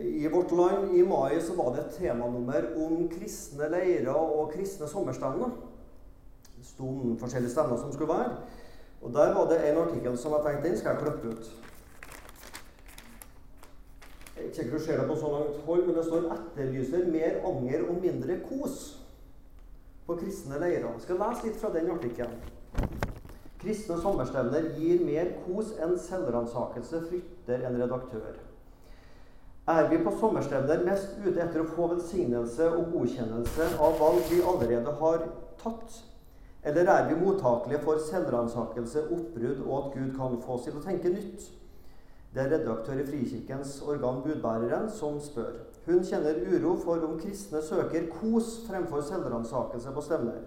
I Vårt Land i mai så var det et temanummer om kristne leirer og kristne sommerstevner. Det sto om forskjellige stevner som skulle være. Og Der var det en artikkel som jeg tenkte den skal jeg klippe ut. Jeg vet ikke om du ser det på så langt hold, men det står 'etterlyser mer anger og mindre kos' på kristne leirer. Jeg skal lese litt fra den artikkelen. Kristne sommerstevner gir mer kos enn selvransakelse, frykter en redaktør. Er vi på sommerstevner mest ute etter å få velsignelse og godkjennelse av valg vi allerede har tatt? Eller er vi mottakelige for selvransakelse, oppbrudd og at Gud kan få oss til å tenke nytt? Det er redaktør i Frikirkens organ Budbæreren som spør. Hun kjenner uro for om kristne søker kos fremfor selvransakelse på stevner.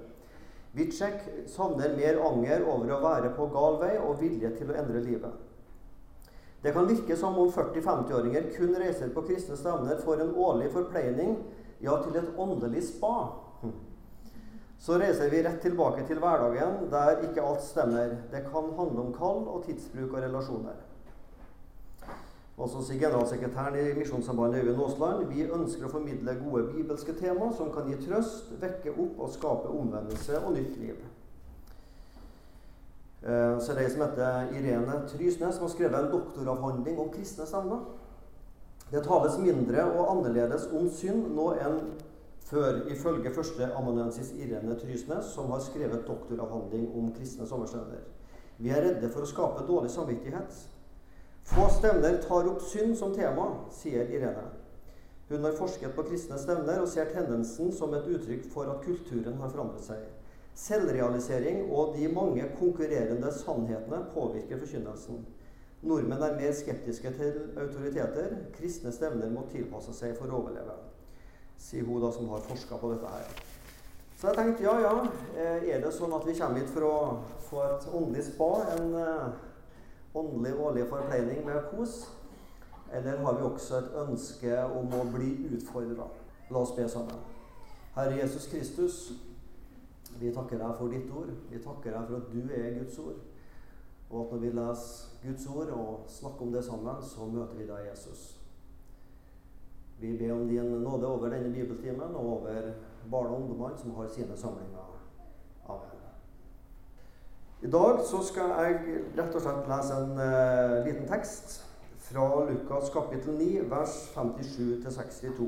Witschek savner mer anger over å være på gal vei og vilje til å endre livet. Det kan virke som om 40-50-åringer kun reiser på kristne stevner for en årlig forpleining, ja, til et åndelig spa. Hm. Så reiser vi rett tilbake til hverdagen, der ikke alt stemmer. Det kan handle om kall og tidsbruk og relasjoner. Og så sier generalsekretæren i Misjonssambandet Øyvind Aasland vi ønsker å formidle gode bibelske tema som kan gi trøst, vekke opp og skape omvendelse og nytt liv. Eh, det er ei som heter Irene Trysnes, som har skrevet en doktoravhandling om kristne stemmer. Det tales mindre og annerledes om synd nå enn før, ifølge første amanuensis Irene Trysnes, som har skrevet doktoravhandling om kristne sommerstevner. Vi er redde for å skape dårlig samvittighet. Få stevner tar opp synd som tema, sier Irene. Hun har forsket på kristne stevner og ser tendensen som et uttrykk for at kulturen har forandret seg. Selvrealisering og de mange konkurrerende sannhetene påvirker forkynnelsen. Nordmenn er mer skeptiske til autoriteter. Kristne stevner må tilpasse seg for å overleve, sier hun da som har forska på dette her. Så jeg tenkte ja, ja, eh, er det sånn at vi kommer hit for å få et åndelig spa, en uh, åndelig årlig forpleining med kos? Eller har vi også et ønske om å bli utfordra? La oss be sammen. Herre Jesus Kristus. Vi takker deg for ditt ord. Vi takker deg for at du er Guds ord. Og at når vi leser Guds ord og snakker om det sammen, så møter vi deg, Jesus. Vi ber om din nåde over denne bibeltimen og over barn og ungdommene som har sine samlinger. Amen. I dag så skal jeg rett og slett lese en uh, liten tekst fra Lukas kapittel 9, vers 57 62.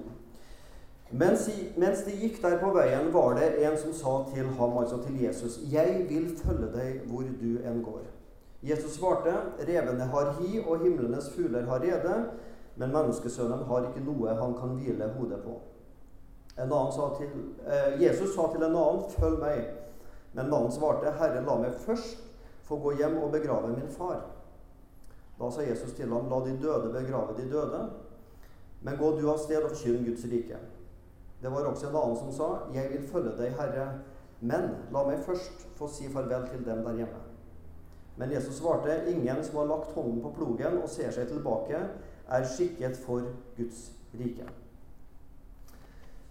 Mens, mens, de gikk der på veien, var det en som sa til ham, altså til Jesus, 'Jeg vil følge deg hvor du enn går.' Jesus svarte, 'Revene har hi, og himlenes fugler har rede, men menneskesønnen har ikke noe han kan hvile hodet på.' Sa til, eh, Jesus sa til en annen, 'Følg meg.' Men mannen svarte, 'Herre, la meg først få gå hjem og begrave min far.' Da sa Jesus til ham, 'La de døde begrave de døde.' Men gå du av sted og forkynn Guds rike. Det var også en annen som sa, 'Jeg vil følge deg, Herre, men la meg først få si farvel til dem der hjemme.' Men Jesus svarte, 'Ingen som har lagt hånden på plogen og ser seg tilbake, er skikket for Guds rike.'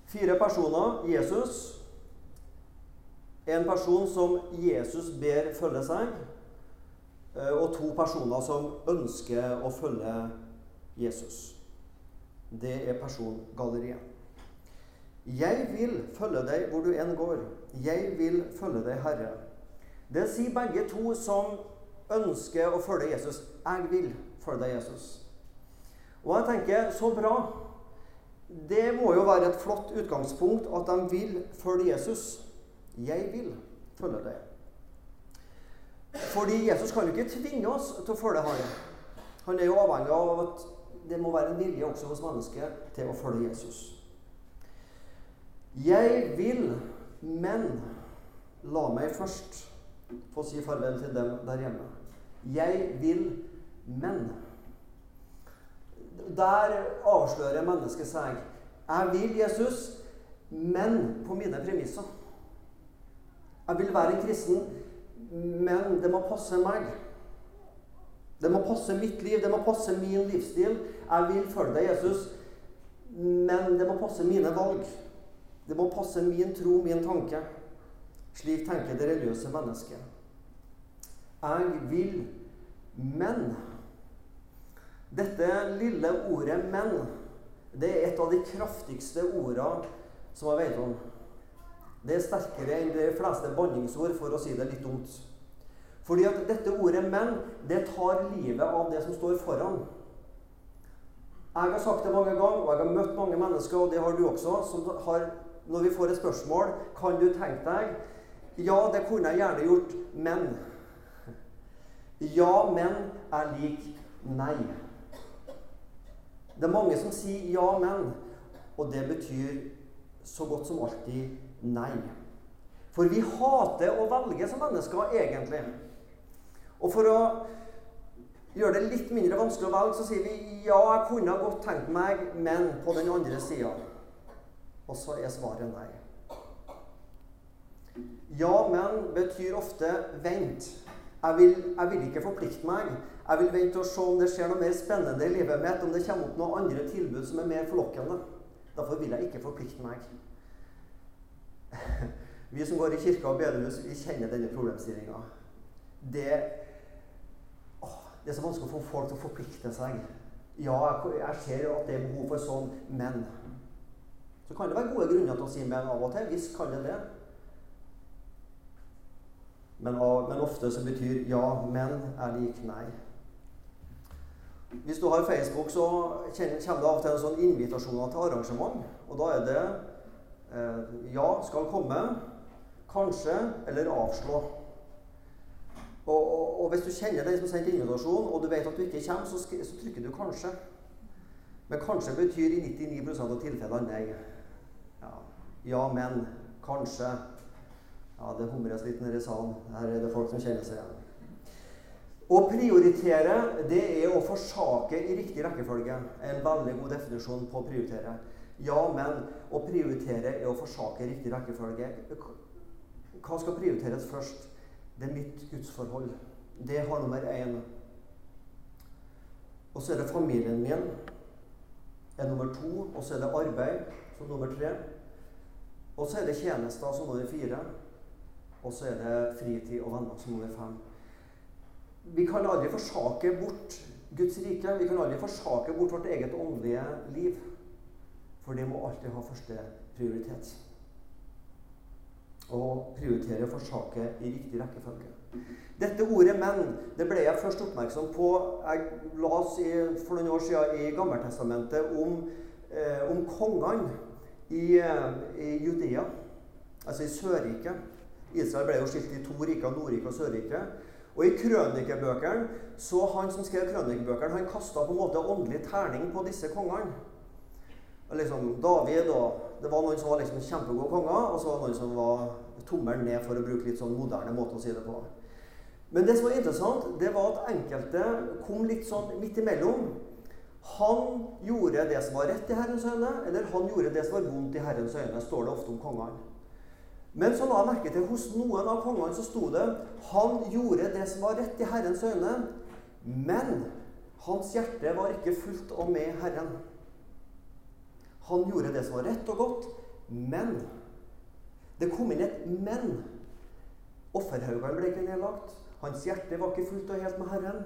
Fire personer. Jesus. En person som Jesus ber følge seg. Eh, og to personer som ønsker å følge Jesus. Det er persongalleriet. Jeg vil følge deg hvor du enn går. Jeg vil følge deg, Herre. Det sier begge to som ønsker å følge Jesus. Jeg vil følge deg, Jesus. Og jeg tenker, så bra. Det må jo være et flott utgangspunkt at de vil følge Jesus. Jeg vil følge deg. Fordi Jesus kan jo ikke tvinge oss til å følge ham. Han er jo avhengig av at det må være en vilje også hos mennesket til å følge Jesus. Jeg vil, men la meg først få si farvel til dem der hjemme. Jeg vil, men. Der avslører mennesket seg. Jeg vil Jesus, men på mine premisser. Jeg vil være en kristen, men det må passe meg. Det må passe mitt liv, det må passe min livsstil. Jeg vil følge deg, Jesus, men det må passe mine valg. Det må passe min tro, min tanke. Slik tenker det religiøse mennesket. Jeg vil, men Dette lille ordet 'men' Det er et av de kraftigste ordene som jeg vet om. Det er sterkere enn de fleste banningsord, for å si det litt dumt. Fordi at dette ordet 'menn' det tar livet av det som står foran. Jeg har sagt det mange ganger, og jeg har møtt mange mennesker, og det har du også, som har, når vi får et spørsmål Kan du tenke deg Ja, det kunne jeg gjerne gjort, men Ja, men er lik nei. Det er mange som sier ja, men, og det betyr så godt som alltid nei. For vi hater å velge som mennesker, egentlig. Og for å gjøre det litt mindre vanskelig å velge, så sier vi ja, jeg kunne godt tenkt meg, men på den andre sida. Og så er svaret nei. Ja, men betyr ofte vent. Jeg vil, jeg vil, ikke forplikte meg. Jeg vil vente og se om det skjer noe mer spennende i livet mitt, om det kommer opp noen andre tilbud som er mer forlokkende. Derfor vil jeg ikke forplikte meg. Vi som går i kirka og bedehus, vi kjenner denne problemstillinga. Det det er så vanskelig å få folk til å forplikte seg. Ja, jeg ser at det er behov for sånn, men Så kan det være gode grunner til å si men av og til. Visst kan det det. Men, men ofte så betyr ja, men er lik nei. Hvis du har Facebook, så kommer det av og til en sånn invitasjoner til arrangement. Og da er det eh, ja, skal komme, kanskje eller avslå. Og, og, og, hvis du kjenner den som sendte invitasjon, og du vet at du ikke kommer, så, så trykker du 'kanskje'. Men 'kanskje' betyr i 99% av tilfellene nei. Ja. men. Kanskje. Ja, det humres litt nede i salen. Her er det folk som kjenner seg igjen. Å prioritere, det er å forsake i riktig rekkefølge. En veldig god definisjon på å prioritere. Ja, men å prioritere er å forsake i riktig rekkefølge. Hva skal prioriteres først? Det er mitt gudsforhold. Det har nummer én. Og så er det familien min er nummer to. Og så er det arbeid som nummer tre. Og så er det tjenester som nummer fire. Og så er det fritid og venner som nummer fem. Vi kan aldri forsake bort Guds rike. Vi kan aldri forsake bort vårt eget åndelige liv. For det må alltid ha første prioritet og prioritere for forsake i riktig rekkefølge. Dette ordet 'menn' det ble jeg først oppmerksom på Jeg las for noen år siden i Gammeltestamentet om, eh, om kongene i, eh, i, Judea, altså i Sørriket. Israel ble jo skilt i to riker, Nordriket og Sørriket. Og i krønikebøkene så han som skrev krønikebøkene, han kasta på en måte åndelig terning på disse kongene. Liksom David og det var noen som var liksom kjempegode konger, og så var det noen som var tommelen ned, for å bruke litt sånn moderne måte å si det på. Men det som var interessant, det var at enkelte kom litt sånn midt imellom. Han gjorde det som var rett i Herrens øyne, eller han gjorde det som var vondt i Herrens øyne, står det ofte om kongene. Men så la jeg merke til hos noen av kongene så sto det han gjorde det som var rett i Herrens øyne, men hans hjerte var ikke fullt og med Herren. Han gjorde det som var rett og godt, men Det kom inn et 'men'. Offerhaugene ble ikke nedlagt. Hans hjerte var ikke fullt og helt med Herren.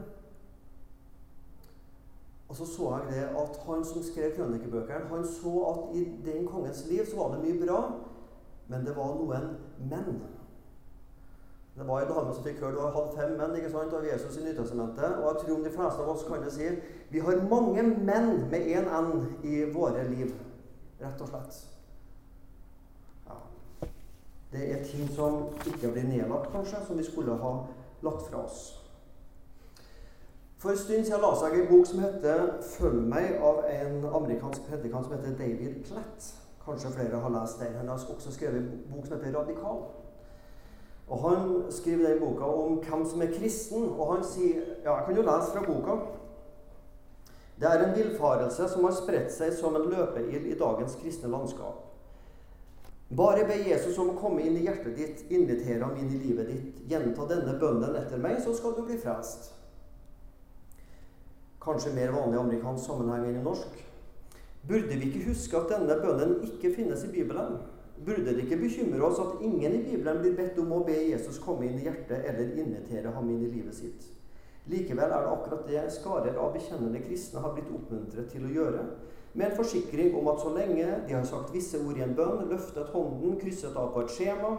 Og så så jeg det at han som skrev krønikebøkene, han så at i den kongens liv så var det mye bra, men det var noen menn. Det var en dame som fikk høre du har hatt fem menn ikke sant, av Jesus i Nytestamentet. Og jeg tror de fleste av oss kan det si vi har mange menn med én N i våre liv rett og slett. Ja. Det er ting som ikke blir nedlagt, kanskje, som vi skulle ha lagt fra oss. For en stund siden la seg en bok som heter 'Følg meg', av en amerikansk predikant som heter David Platt. Kanskje flere har lest den. Han har også skrevet en bok som heter 'Radikal'. Og Han skriver den boka om hvem som er kristen. Og han sier Ja, jeg kan jo lese fra boka. Det er en villfarelse som har spredt seg som en løpeild i dagens kristne landskap. Bare be Jesus om å komme inn i hjertet ditt, invitere ham inn i livet ditt. Gjenta denne bønnen etter meg, så skal du bli frelst. Kanskje mer vanlig i amerikansk sammenheng enn i norsk. Burde vi ikke huske at denne bønnen ikke finnes i Bibelen? Burde det ikke bekymre oss at ingen i Bibelen blir bedt om å be Jesus komme inn i hjertet eller invitere ham inn i livet sitt? Likevel er det akkurat det skarer av bekjennende kristne har blitt oppmuntret til å gjøre. med en forsikring om at så lenge de har sagt visse ord i en bønn, løftet hånden, krysset av på et skjema,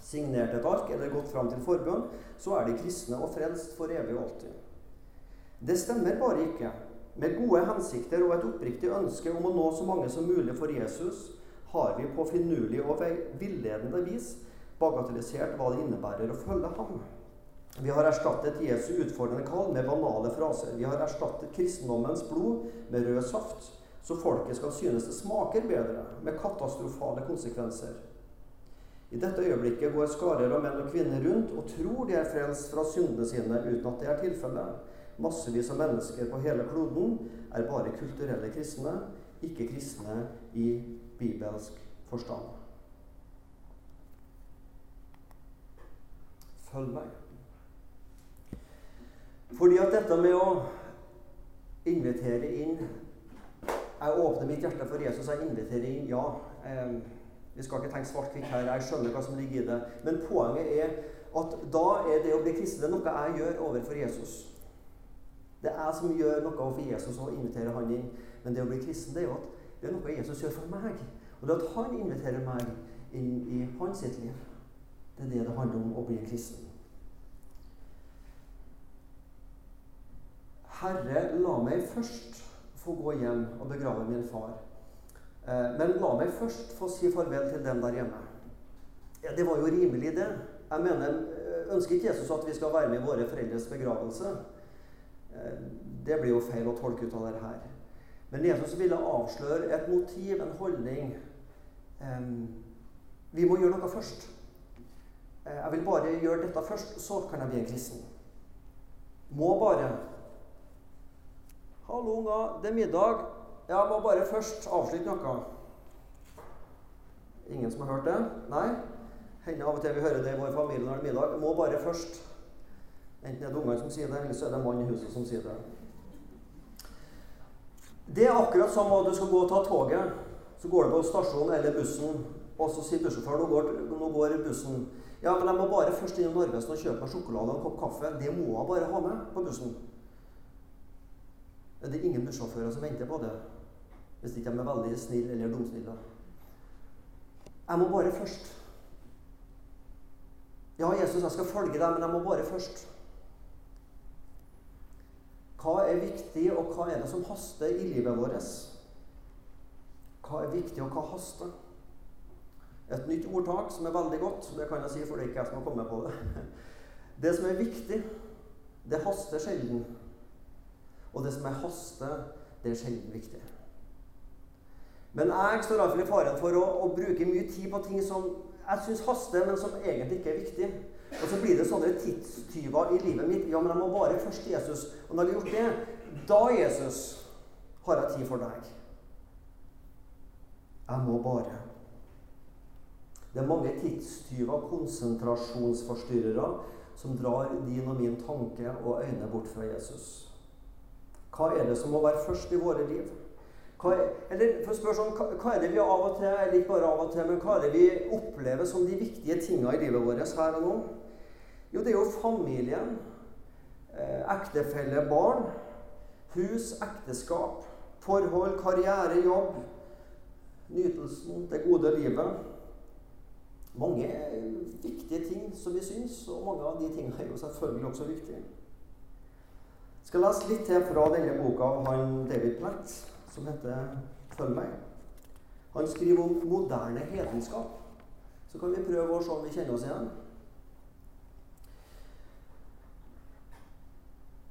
signert et ark eller gått fram til forbønn, så er de kristne og frelst for evig og alltid. Det stemmer bare ikke. Med gode hensikter og et oppriktig ønske om å nå så mange som mulig for Jesus, har vi på finurlig og villedende vis bagatellisert hva det innebærer å følge ham. Vi har erstattet Jesu utfordrende kall med banale fraser. Vi har erstattet kristendommens blod med rød saft, så folket skal synes det smaker bedre, med katastrofale konsekvenser. I dette øyeblikket går skarer av menn og kvinner rundt og tror de er frelst fra syndene sine, uten at det er tilfellet. Massevis av mennesker på hele kloden er bare kulturelle kristne, ikke kristne i bibelsk forstand. Følg meg. Fordi at dette med å invitere inn Jeg åpner mitt hjerte for Jesus. Jeg inviterer inn, ja. Eh, vi skal ikke tenke svart-hvitt her. Jeg skjønner hva som ligger i det. Men poenget er at da er det å bli kristen noe jeg gjør overfor Jesus. Det er jeg som gjør noe for Jesus og inviterer han inn. Men det å bli kristen det er jo at det er noe Jesus gjør for meg. Og det at han inviterer meg inn i hans sitt liv. Det er det det handler om å bli en kristen. Herre, la meg først få gå hjem og begrave min far. Eh, men la meg først få si farvel til dem der hjemme. Ja, Det var jo rimelig, det. Jeg mener, eh, Ønsker ikke Jesus at vi skal være med i våre foreldres begravelse? Eh, det blir jo feil å tolke ut av det her. Men Jesus ville avsløre et motiv, en holdning. Vi må gjøre noe først. Jeg vil bare gjøre dette først, så kan jeg bli en kristen. Må bare 'Hallo, unger. Det er middag. Jeg må bare først avslutte noe.' Ingen som har hørt det? Nei? Hender av og til vi hører det i vår familie når det er middag. Må bare først. Enten er det ungene som sier det, eller så er det mannen i huset som sier det. Det er akkurat som om du skal gå og ta toget. Så går du på stasjonen eller bussen, og så sier bussjåføren nå, går, nå går bussen. Ja, men jeg må bare først innom Narvesen og kjøpe meg sjokolade og en kopp kaffe. Det må jeg bare ha med på bussen Det er ingen bussjåfører som venter på det. Hvis ikke de er veldig snille eller dumsnille. Jeg må bare først. Ja, Jesus, jeg skal følge deg, men jeg må bare først. Hva er viktig, og hva er det som haster i livet vårt? Hva er viktig, og hva haster? Et nytt ordtak som er veldig godt. Det kan jeg si, for det er ikke jeg som har kommet på det. Det som er viktig, det haster sjelden. Og det som er haste, det er sjelden viktig. Men jeg står iallfall i faren for å, å, bruke mye tid på ting som jeg syns haster, men som egentlig ikke er viktig. Og så blir det sånne tidstyver i livet mitt. Ja, men jeg må bare først til Jesus. Og når jeg har gjort det, da, Jesus, har jeg tid for deg. Jeg må bare. Det er mange tidstyver, konsentrasjonsforstyrrere, som drar din og min tanke og øyne bort fra Jesus. Hva er det som må være først i våre liv? Hva er, eller for å spørre sånn, hva, hva, er det vi av og til, eller ikke bare av og til, men hva er det vi opplever som de viktige tingene i livet vårt her og nå? Jo, det er jo familien. Eh, ektefelle, barn. Hus, ekteskap. Forhold, karriere, jobb. Nytelsen, det gode livet. Mange viktige ting som vi syns, og mange av de tingene er jo selvfølgelig også viktige Jeg skal lese litt til fra denne boka av han David Platt, som heter 'Følg meg'. Han skriver om moderne hedenskap. Så kan vi prøve å se om vi kjenner oss igjen.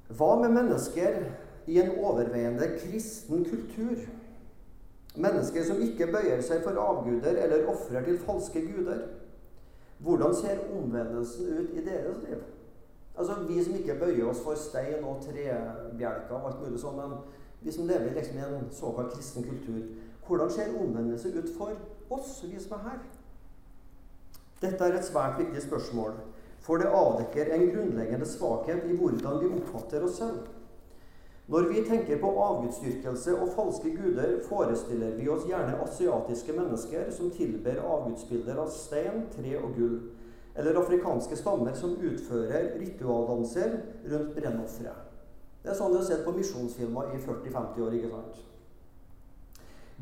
Hva med mennesker i en overveiende kristen kultur? Mennesker som ikke bøyer seg for avguder eller ofrer til falske guder. Hvordan ser omvendelsen ut i deres liv? Altså Vi som ikke bøyer oss for stein og trebjelker og alt mulig sånn, men vi som lever liksom i en såkalt kristen kultur Hvordan ser omvendelse ut for oss, vi som er her? Dette er et svært viktig spørsmål, for det avdekker en grunnleggende svakhet i hvordan vi oppfatter oss selv. Når vi tenker på avgudsdyrkelse og falske guder, forestiller vi oss gjerne asiatiske mennesker som tilber avgudsbilder av stein, tre og gull eller afrikanske stammer som utfører ritualdanser rundt brennofre. Det er sånn du har sett på misjonsfilmer i 40-50 år. ikke sant?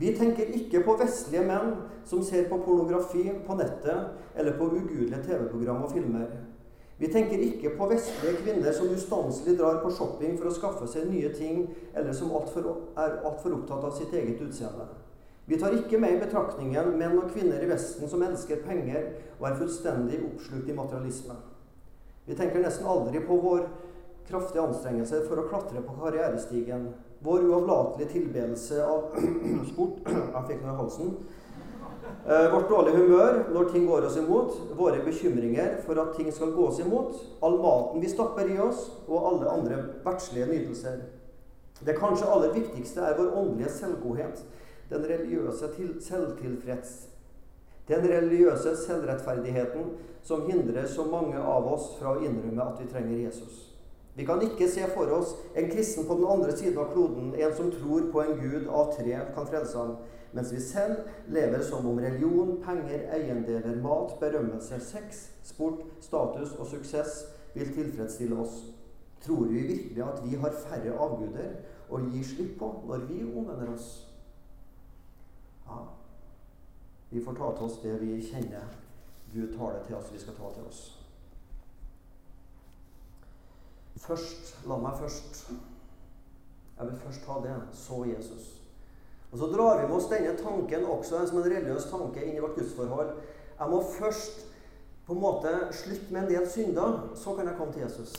Vi tenker ikke på vestlige menn som ser på pornografi på nettet eller på ugudelige TV-program og filmer. Vi tenker ikke på vestlige kvinner som ustanselig drar på shopping for å skaffe seg nye ting, eller som alt for, er altfor opptatt av sitt eget utseende. Vi tar ikke med i betraktningen menn og kvinner i Vesten som elsker penger og er fullstendig oppslukt i materialisme. Vi tenker nesten aldri på vår kraftige anstrengelse for å klatre på karrierestigen, vår uavlatelige tilbedelse av sport Jeg fikk noe i halsen. Eh, vårt dårlige humør når ting går oss imot, våre bekymringer for at ting skal gå oss imot, all maten vi stapper i oss, og alle andre verdslige nytelser. Det kanskje aller viktigste er vår åndelige selvgodhet, den religiøse selvtilfreds den religiøse selvrettferdigheten som hindrer så mange av oss fra å innrømme at vi trenger Jesus. Vi kan ikke se for oss en kristen på den andre siden av kloden, en som tror på en gud av tre kan frelse ham, mens vi selv lever som om religion, penger, eiendeler, mat, berømmelse, sex, sport, status og suksess vil tilfredsstille oss. Tror vi virkelig at vi har færre avguder å gi slipp på når vi omvender oss? Ja, vi får ta til oss det vi kjenner Gud tar det til oss vi skal ta til oss. Først La meg først Jeg vil først ta det, så Jesus. Og Så drar vi med oss denne tanken også som en religiøs tanke inn i vårt gudsforhold. Jeg må først på en måte slutte med en del synder, så kan jeg komme til Jesus.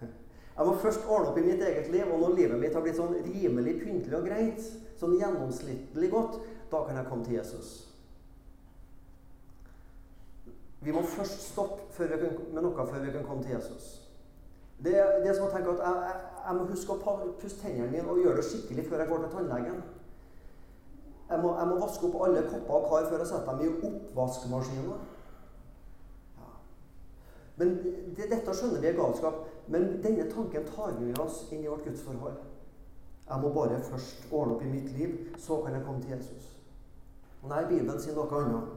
Jeg må først ordne opp i mitt eget liv, og når livet mitt har blitt sånn rimelig pyntelig og greit, sånn gjennomsnittlig godt, da kan jeg komme til Jesus. Vi må først stoppe med noe før vi kan komme til Jesus. Det, det er som å tenke at jeg, jeg, jeg må huske å pusse tennene mine og gjøre det skikkelig før jeg går til tannlegen. Jeg må, jeg må vaske opp alle kopper og kar før jeg setter dem i oppvaskmaskinen. Ja. Men det, Dette skjønner vi er galskap, men denne tanken tar vi med oss inn i vårt gudsforhold. Jeg må bare først ordne opp i mitt liv, så kan jeg komme til Jesus. Nei, Bibelen sier noe annet.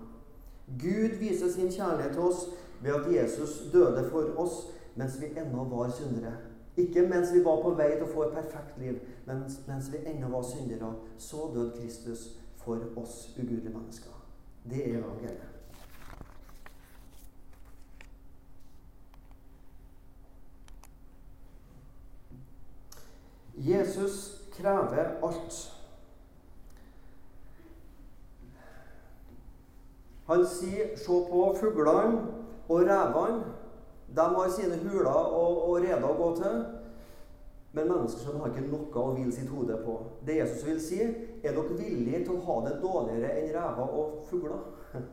Gud viser sin kjærlighet til oss ved at Jesus døde for oss mens vi ennå var syndere. Ikke mens vi var på vei til å få et perfekt liv, men mens vi ennå var syndere. Så døde Kristus for oss ugudelige mennesker. Det er evangeliet. Jesus krever alt. Han sier 'se på fuglene og revene'. De har sine huler og, og reder å gå til. Men mennesker har ikke noe å hvile sitt hode på. Det Jesus vil si, er dere villige til å ha det dårligere enn rever og fugler?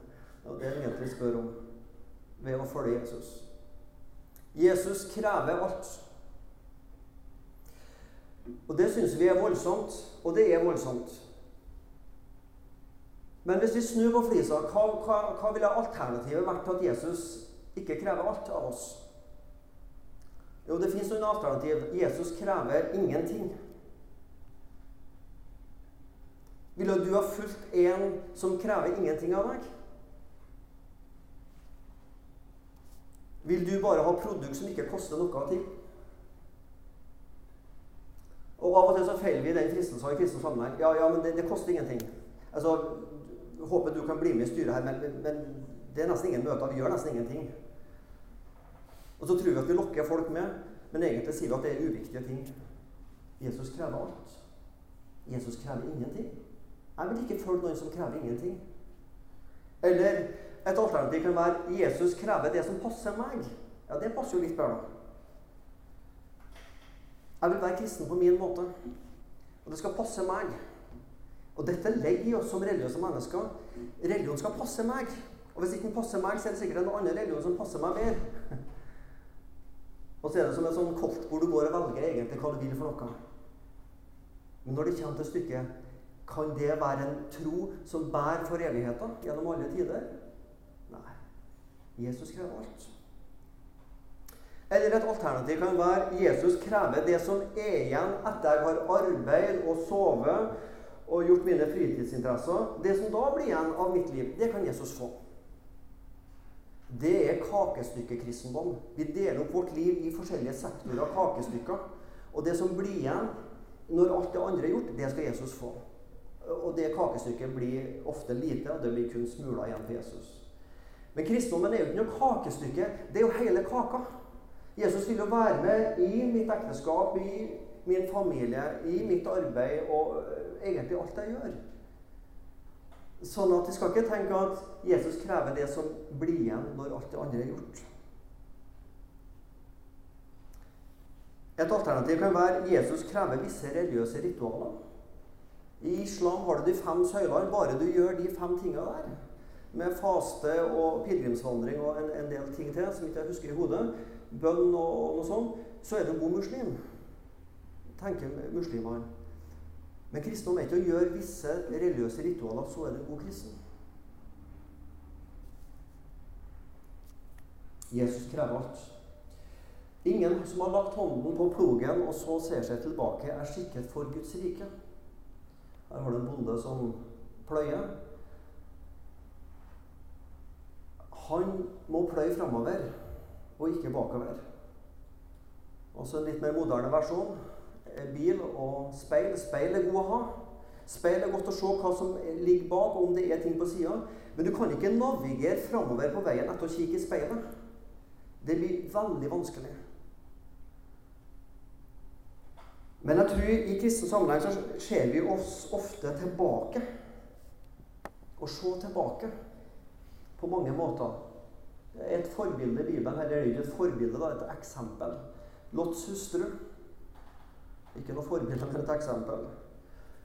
Det er det egentlig spør om ved å følge Jesus. Jesus krever alt. Og det syns vi er voldsomt, og det er voldsomt. Men hvis vi snur på flisa, hva, hva, hva ville alternativet vært til at Jesus ikke krever alt av oss. Jo, det fins noen alternativ. Jesus krever ingenting. Ville du ha fulgt en som krever ingenting av deg? Vil du bare ha produkt som ikke koster noe til? Og Av og til så feiler vi den fristelsen i kristen sammenheng. Ja, ja, men det, det, koster ingenting. Altså, Håper du kan bli med i styret her, men, men det er nesten ingen møter. Vi gjør nesten ingenting. Og så tror vi at vi lokker folk med, men egentlig sier vi at det er uviktige ting. Jesus krever alt. Jesus krever ingenting. Jeg vil ikke følge noen som krever ingenting. Eller et alternativ kan være Jesus krever det som passer meg. Ja, det passer jo litt bedre. Jeg vil være kristen på min måte. Og det skal passe meg. Og dette legger i oss som religiøse mennesker. Religion skal passe meg. Og hvis ikke den passer meg, så er det sikkert en annen religion som passer meg mer. Og så er det som en sånn kort hvor du går og velger egentlig hva du vil for noe. Men når det kommer til stykket, kan det være en tro som bærer for evigheten gjennom alle tider? Nei. Jesus krever alt. Eller et alternativ kan være Jesus krever det som er igjen etter jeg har arbeid og sovet og gjort mine fritidsinteresser. Det som da blir igjen av mitt liv, det kan Jesus få. Det er kakestykkekristendom. Vi deler opp vårt liv i forskjellige sektorer av kakestykker. Og det som blir igjen når alt det andre er gjort, det skal Jesus få. og det kakestykket blir ofte lite, og det blir kun smuler igjen for Jesus. Men kristendommen er jo ikke noe kakestykke. Det er jo hele kaka. Jesus vil jo være med i mitt ekteskap, i min familie, i mitt arbeid og øh, egentlig alt jeg gjør. Sånn at vi skal ikke tenke at Jesus krever det som blir igjen når alt det andre er gjort. Et alternativ kan være Jesus krever visse religiøse ritualer. I islam har du de fem søylene. Bare du gjør de fem tingene der, med faste og pilegrimsvandring og en, en, del ting til som ikke jeg husker i hodet, bønn og, og noe sånt, så er du en god muslim. Tenker muslimene. Men kristendom er ikke å gjøre visse religiøse ritualer, så er du en god kristen. Jesus krever alt. Ingen som har lagt hånden på plogen og så ser seg tilbake, er skikket for Guds rike. Her har du en bonde som pløyer. Han må pløye framover og ikke bakover. Også en litt mer moderne versjon. Bil og speil. Speil er god å ha. Speil er godt å se hva som ligger bak, og om det er ting på sida. Men du kan ikke navigere framover på veien etter å kikke i speilet. Det blir veldig vanskelig. Men jeg tror i kristen sammenheng så ser vi oss ofte tilbake. Å se tilbake på mange måter. Et forbilde i Bibelen her er ikke et forbilde, da, et eksempel. Lots hustru. Ikke noe forbilde, men et eksempel.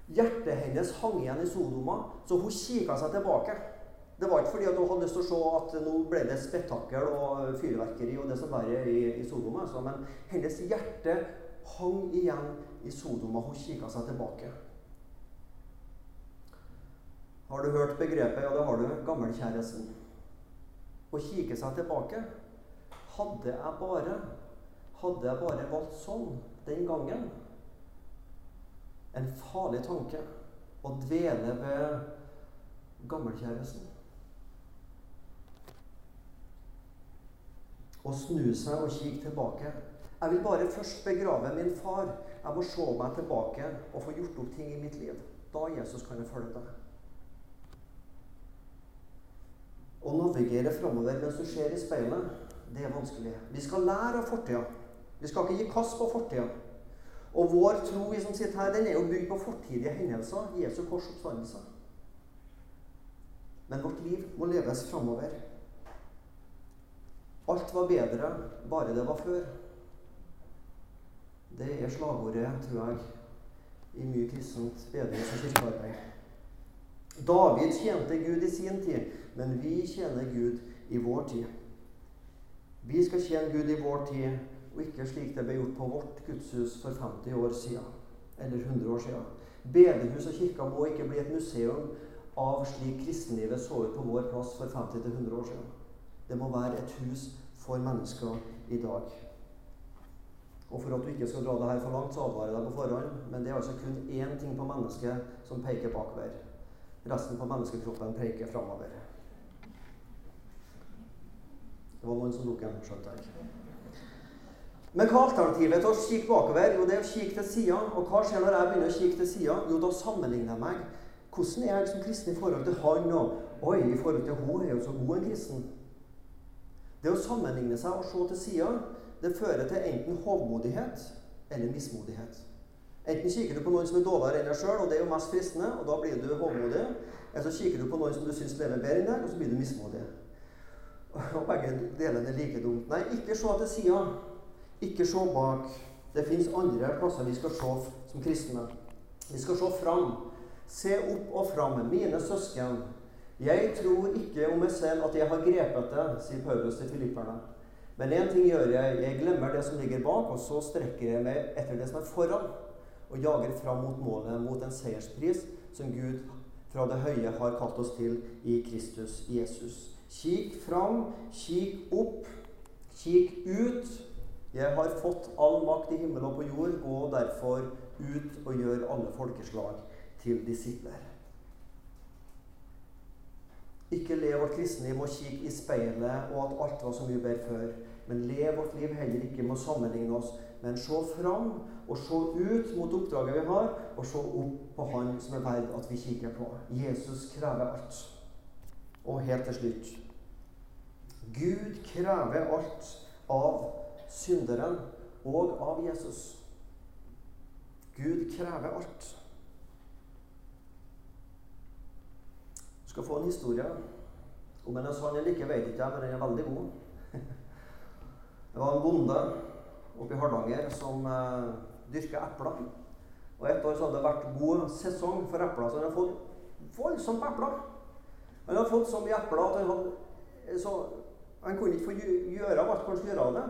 Hjertet hennes hang igjen i Sodoma, så hun kikka seg tilbake. Det var ikke fordi hun hadde lyst til å se at nå ble det spetakkel og fyrverkeri og det som verre i, i Sodoma, altså. men hennes hjerte hang igjen i Sodoma. Hun kikka seg tilbake. Har du hørt begrepet? Ja, det har du. Gammelkjæresten. Å kikke seg tilbake. Hadde jeg bare Hadde jeg bare valgt sånn den gangen En farlig tanke å dvele ved gammelkjæresten. Å snu seg og kikke tilbake. Jeg vil bare først begrave min far. Jeg må se meg tilbake og få gjort opp ting i mitt liv. Da Jesus kan jeg følge deg. Å navigere framover mens du ser i speilet, det er vanskelig. Vi skal lære av fortida. Vi skal ikke gi kast på fortida. Og vår tro vi som sitter her, den er jo bygd på fortidige hendelser. Jesu kors oppstandelse. Men vårt liv må leves framover. Alt var bedre bare det var før. Det er slagordet, tror jeg, i mye kristent bedrings- og kirkearbeid. David tjente Gud i sin tid, men vi tjener Gud i vår tid. Vi skal tjene Gud i vår tid, og ikke slik det ble gjort på vårt gudshus for 50 år siden. Eller 100 år siden. Bedehus og kirker må ikke bli et museum av slik kristenlivet så ut på vår plass for 50-100 år siden. Det må være et hus for mennesker i dag. Og for at du ikke skal dra det her for langt, så advarer jeg deg på forhånd. Men det er altså kun én ting på mennesket som peker bakover. Resten på menneskekroppen peker framover. Det var noen som tok en, skjønte jeg. Men hva er alternativet til å kikke bakover? Jo, det er å kikke til sida. Og hva skjer når jeg begynner å kikke til sida? Jo, da sammenligner jeg meg. Hvordan er jeg som kristen i forhold til han? Og oi, i forhold til hun er jo så god en kristen. Det å sammenligne seg og se til sida det fører til enten hovmodighet eller mismodighet. Enten kikker du på noen som er dårligere enn deg sjøl, og det er jo mest fristende, og da blir du hovmodig. Eller så kikker du på noen som du syns lever bedre enn deg, og så blir du mismodig. Og begge delene er like dumt. Nei, ikke se til sida. Ikke se bak. Det fins andre plasser vi skal se som kristne. Vi skal se fram. Se opp og fram. Mine søsken. Jeg tror ikke om meg selv at jeg har grepet det, sier Paulus til filipperne. Men én ting gjør jeg. Jeg glemmer det som ligger bak, og så strekker jeg meg etter det som er foran, og jager fram mot målet, mot en seierspris som Gud fra det høye har kalt oss til i Kristus Jesus. Kikk fram, kikk opp, kikk ut. Jeg har fått all makt i himmel og på jord. Gå derfor ut og gjør alle folkeslag til disipler. Ikke lev vårt kristenliv og med kikke i speilet og at alt var så mye bedre før. Men lev vårt liv heller ikke med å sammenligne oss, men se fram og se ut mot oppdraget vi har, og se opp på Han som er verd at vi kikker på. Jesus krever alt. Og helt til slutt Gud krever alt av synderen og av Jesus. Gud krever alt. Du skal få en historie. Om den er sann eller ikke, vet ikke jeg, men den er veldig god. Det var en bonde oppe i Hardanger som eh, dyrka epler. Og Et år så hadde det vært god sesong for epler, så han hadde fått voldsomt epler. Han hadde fått så mye epler at han, hadde, så, han kunne ikke få gjøre alt han skulle gjøre av det.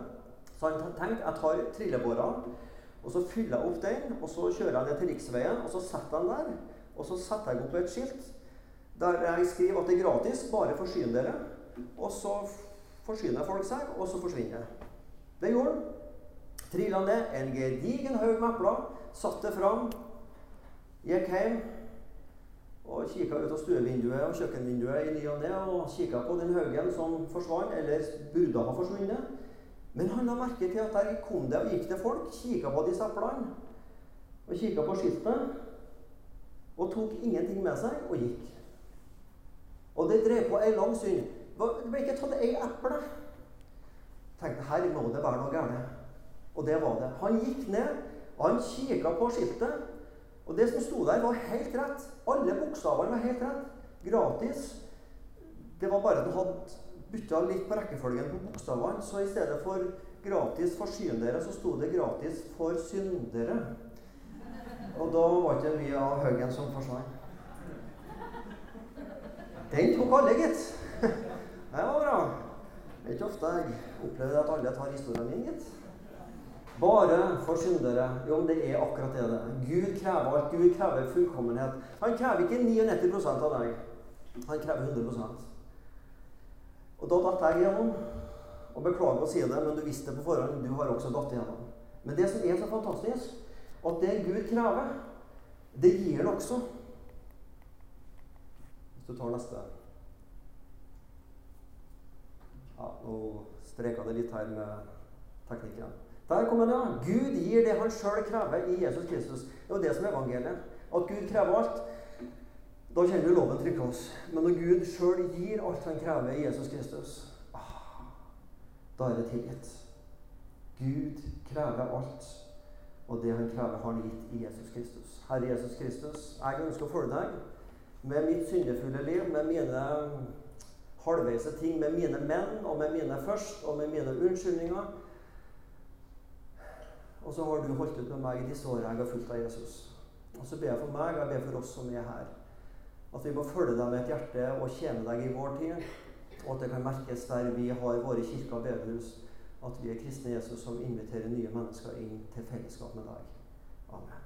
Så han tenkte jeg tar trillebåren, og så fyller jeg opp den, og så kjører jeg ned til riksveien, og så setter jeg den der. Og så setter jeg opp et skilt der jeg skriver at det er gratis, bare forsyn dere. Og så forsyner folk seg, og så forsvinner det. Det gjorde han. Trilla ned en gedigen haug med epler, satte det fram, gikk hjem og kikka ut av stuevinduet og kjøkkenvinduet i ny og ne og kikka på den haugen som forsvant, eller burde ha forsvunnet. Men han la merke til at der kom det og gikk det folk, kikka på disse eplene og kikka på skiltet, og tok ingenting med seg og gikk. Og det drev på ei lang synd. Det ble ikke tatt ei eple. Tenkte her må det være noe galt. Og det var det. Han gikk ned, og han kikka på skiltet. Og det som sto der, var helt rett. Alle bokstavene var helt rett. Gratis. Det var bare at han hadde bytta litt på rekkefølgen på bokstavene. Så i stedet for 'gratis for syndere', så sto det 'gratis for syndere'. Og da var ikke mye av haugen som forsvant. Den tok alle, gitt. Det var bra. Det er ikke ofte jeg opplever at alle tar historien min, gitt. Bare for syndere. Jo, men det er akkurat det det Gud krever alt. Gud krever fullkommenhet. Han krever ikke 99% av deg. Han krever 100 Og da datt jeg igjennom. Og beklager å si det, men du visste det på forhånd. Du har også datt igjennom. Men det som er så fantastisk, at det Gud krever, det gir han også. Hvis du tar neste Ja, nå streka det litt her med teknikken. Der kommer det. ja. Gud gir det han sjøl krever i Jesus Kristus. Det er jo det som er evangeliet. At Gud krever alt. Da kjenner du loven trykke oss. Men når Gud sjøl gir alt han krever i Jesus Kristus, ah, da er det tilgitt. Gud krever alt. Og det han krever, har han gitt i Jesus Kristus. Herre Jesus Kristus, jeg ønsker å følge deg med mitt syndefulle liv, med mine halvveise ting, med mine menn og med mine først, og med mine unnskyldninger. Og så har du holdt ut med meg i disse årene jeg har fulgt av Jesus. Og så ber jeg for meg, og jeg ber for oss som er her, at vi må følge deg med et hjerte og tjene deg i vår tid. Og at det kan merkes der vi har våre kirker og bedehus, at vi er kristne Jesus som inviterer nye mennesker inn til fellesskap med deg. Amen.